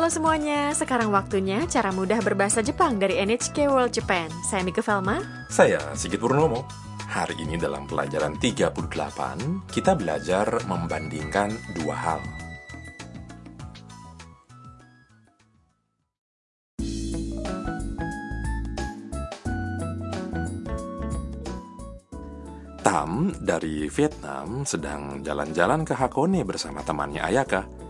Halo semuanya, sekarang waktunya cara mudah berbahasa Jepang dari NHK World Japan. Saya Mika Velma. Saya Sigit Purnomo. Hari ini dalam pelajaran 38, kita belajar membandingkan dua hal. Tam dari Vietnam sedang jalan-jalan ke Hakone bersama temannya Ayaka.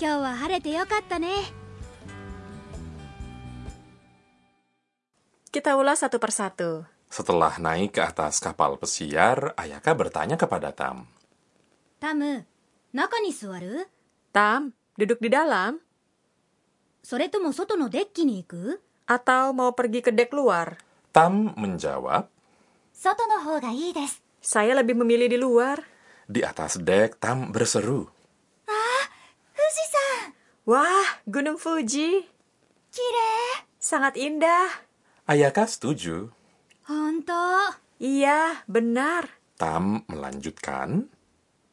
今日は晴れてよかったね Kita ulas satu persatu. Setelah naik ke atas kapal pesiar, Ayaka bertanya kepada Tam. タム中に座る Tam, duduk di dalam それとも外のデッキに行く atau mau pergi ke dek luar? Tam menjawab, 外の方がいいです Saya lebih memilih di luar. di atas dek Tam berseru. Wah, Gunung Fuji. Kire. Sangat indah. Ayaka setuju. Honto. Iya, benar. Tam melanjutkan.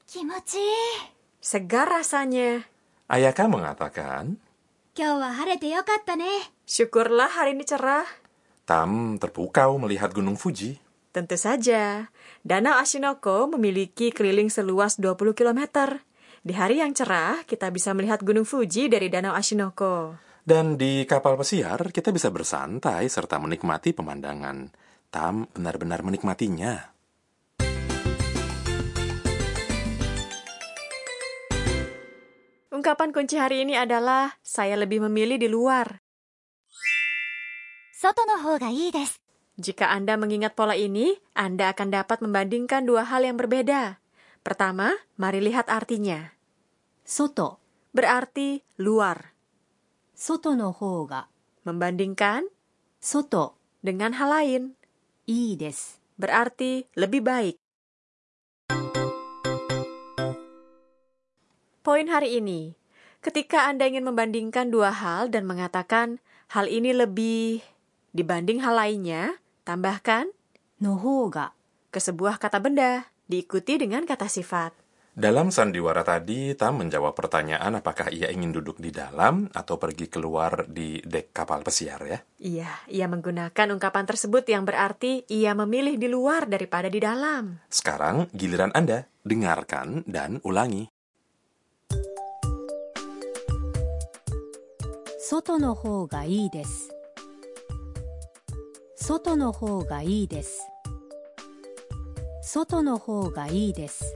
Kimochi. Segar rasanya. Ayaka mengatakan. Syukurlah hari ini cerah. Tam terpukau melihat Gunung Fuji. Tentu saja. Danau Ashinoko memiliki keliling seluas 20 kilometer. Di hari yang cerah, kita bisa melihat Gunung Fuji dari Danau Ashinoko. Dan di kapal pesiar, kita bisa bersantai serta menikmati pemandangan. Tam benar-benar menikmatinya. Ungkapan kunci hari ini adalah saya lebih memilih di luar. Soto no Jika Anda mengingat pola ini, Anda akan dapat membandingkan dua hal yang berbeda. Pertama, mari lihat artinya. Soto berarti luar. Soto no hoga membandingkan soto dengan hal lain. Ii des berarti lebih baik. Poin hari ini, ketika Anda ingin membandingkan dua hal dan mengatakan hal ini lebih dibanding hal lainnya, tambahkan nohoga ke sebuah kata benda, diikuti dengan kata sifat. Dalam sandiwara tadi, Tam menjawab pertanyaan apakah ia ingin duduk di dalam atau pergi keluar di dek kapal pesiar ya. Iya, ia menggunakan ungkapan tersebut yang berarti ia memilih di luar daripada di dalam. Sekarang giliran Anda, dengarkan dan ulangi. 外の方がいいです外の方がいいです外の方がいいです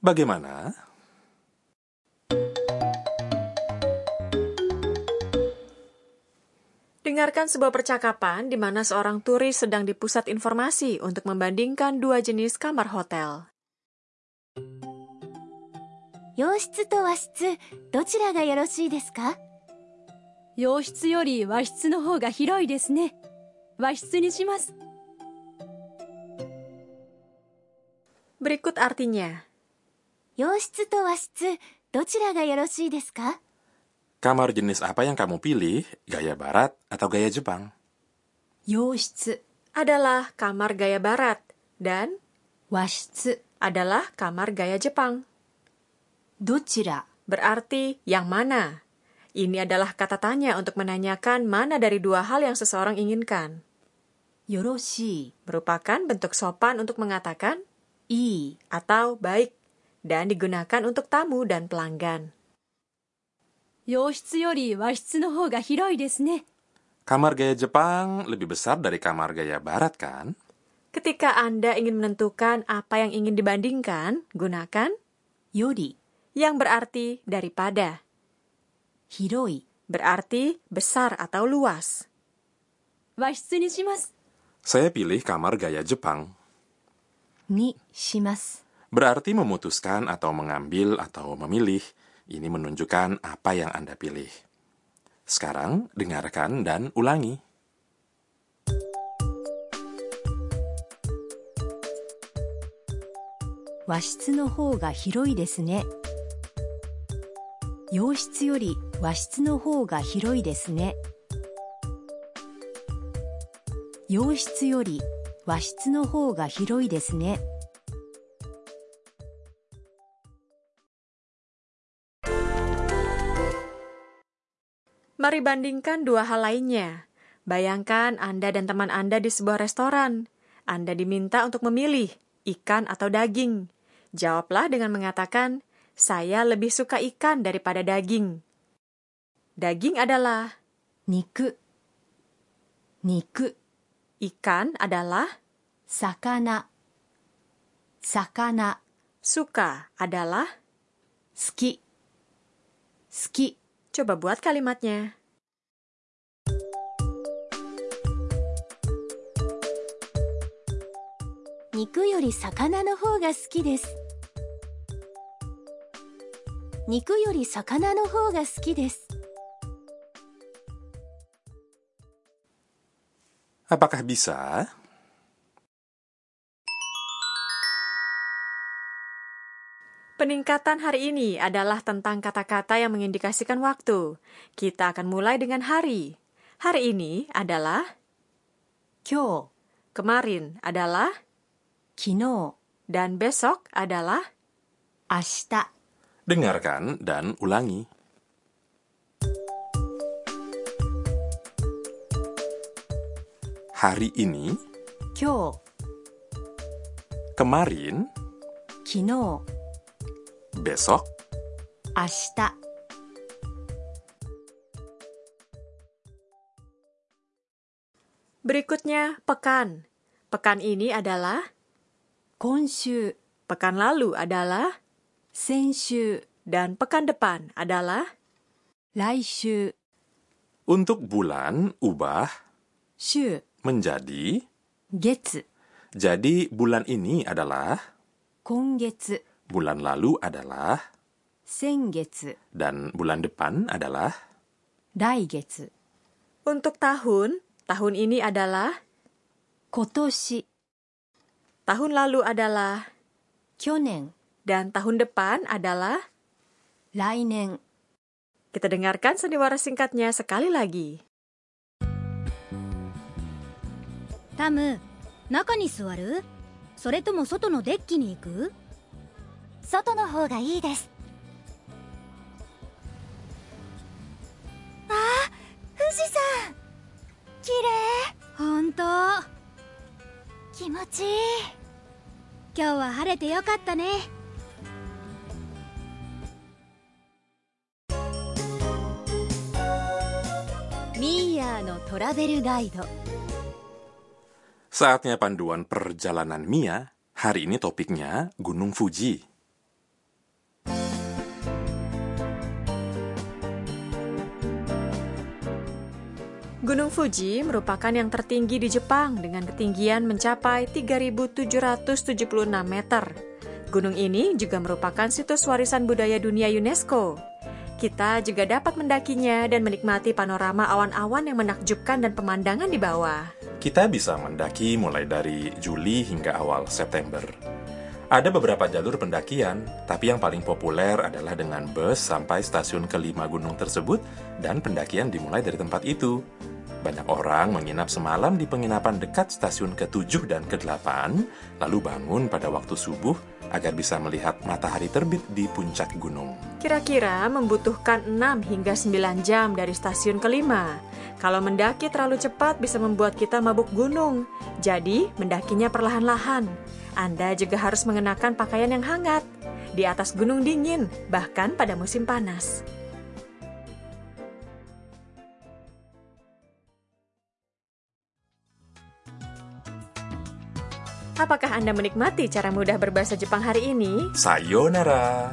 Bagaimana? Dengarkan sebuah percakapan di mana seorang turis sedang di pusat informasi untuk membandingkan dua jenis kamar hotel. 洋室と和室どちらがよろしいですか洋室より和室の方が広いですね和室にします Berikut artinya. 洋室と和室どちらがよろしいですか Kamar jenis apa yang kamu pilih? Gaya barat atau gaya Jepang? 洋室 adalah kamar gaya barat dan 和室 adalah kamar gaya Jepang. どちら Berarti yang mana? Ini adalah kata tanya untuk menanyakan mana dari dua hal yang seseorang inginkan. よろし Merupakan bentuk sopan untuk mengatakan いいい atau baik dan digunakan untuk tamu dan pelanggan. 洋室より和室の方が広いですね Kamar gaya Jepang lebih besar dari kamar gaya barat kan? Ketika Anda ingin menentukan apa yang ingin dibandingkan, gunakan より yang berarti daripada, 広い berarti besar atau luas. 和室にします Saya pilih kamar gaya Jepang. にします Berarti memutuskan atau mengambil atau memilih. Ini menunjukkan apa yang Anda pilih. Sekarang dengarkan dan ulangi. 和室の方が広いですね洋室より和室の方が広いですね洋室より和室の方が広いですね Mari bandingkan dua hal lainnya. Bayangkan Anda dan teman Anda di sebuah restoran. Anda diminta untuk memilih ikan atau daging. Jawablah dengan mengatakan, "Saya lebih suka ikan daripada daging." Daging adalah niku. Niku. Ikan adalah sakana. Sakana. Suka adalah ski. Ski. Coba buat kalimatnya. Niku yori sakana no hou ga suki desu. Niku yori sakana no hou ga suki desu. Apakah bisa? Peningkatan hari ini adalah tentang kata-kata yang mengindikasikan waktu. Kita akan mulai dengan hari. Hari ini adalah kyo. Kemarin adalah kino. Dan besok adalah ashita. Dengarkan dan ulangi. Hari ini kyo. Kemarin kino besok, 明日 berikutnya pekan. Pekan ini adalah 今週 pekan lalu adalah 先週 dan pekan depan adalah 来週 untuk bulan ubah 週 menjadi 月 jadi bulan ini adalah 今月 bulan lalu adalah 先月 dan bulan depan adalah 来月 untuk tahun. Tahun ini adalah 今年 tahun lalu adalah 去年 dan tahun depan adalah 来年 kita dengarkan sandiwara singkatnya sekali lagi. タム中に座るそれとも外のデッキに行く 外の方がいいですあ富士山綺麗本当気持ちいい今日は晴れてよかったねミーヤーのトラベルガイド saatnya panduan perjalanan Mia. Hari ini topiknya Gunung Fuji. Gunung Fuji merupakan yang tertinggi di Jepang dengan ketinggian mencapai 3.776 meter. Gunung ini juga merupakan situs warisan budaya dunia UNESCO. Kita juga dapat mendakinya dan menikmati panorama awan-awan yang menakjubkan dan pemandangan di bawah. Kita bisa mendaki mulai dari Juli hingga awal September. Ada beberapa jalur pendakian, tapi yang paling populer adalah dengan bus sampai stasiun kelima gunung tersebut dan pendakian dimulai dari tempat itu. Banyak orang menginap semalam di penginapan dekat stasiun ke-7 dan ke-8, lalu bangun pada waktu subuh agar bisa melihat matahari terbit di puncak gunung. Kira-kira membutuhkan 6 hingga 9 jam dari stasiun kelima. Kalau mendaki terlalu cepat bisa membuat kita mabuk gunung. Jadi, mendakinya perlahan-lahan. Anda juga harus mengenakan pakaian yang hangat. Di atas gunung dingin, bahkan pada musim panas. Apakah Anda menikmati cara mudah berbahasa Jepang hari ini? Sayonara!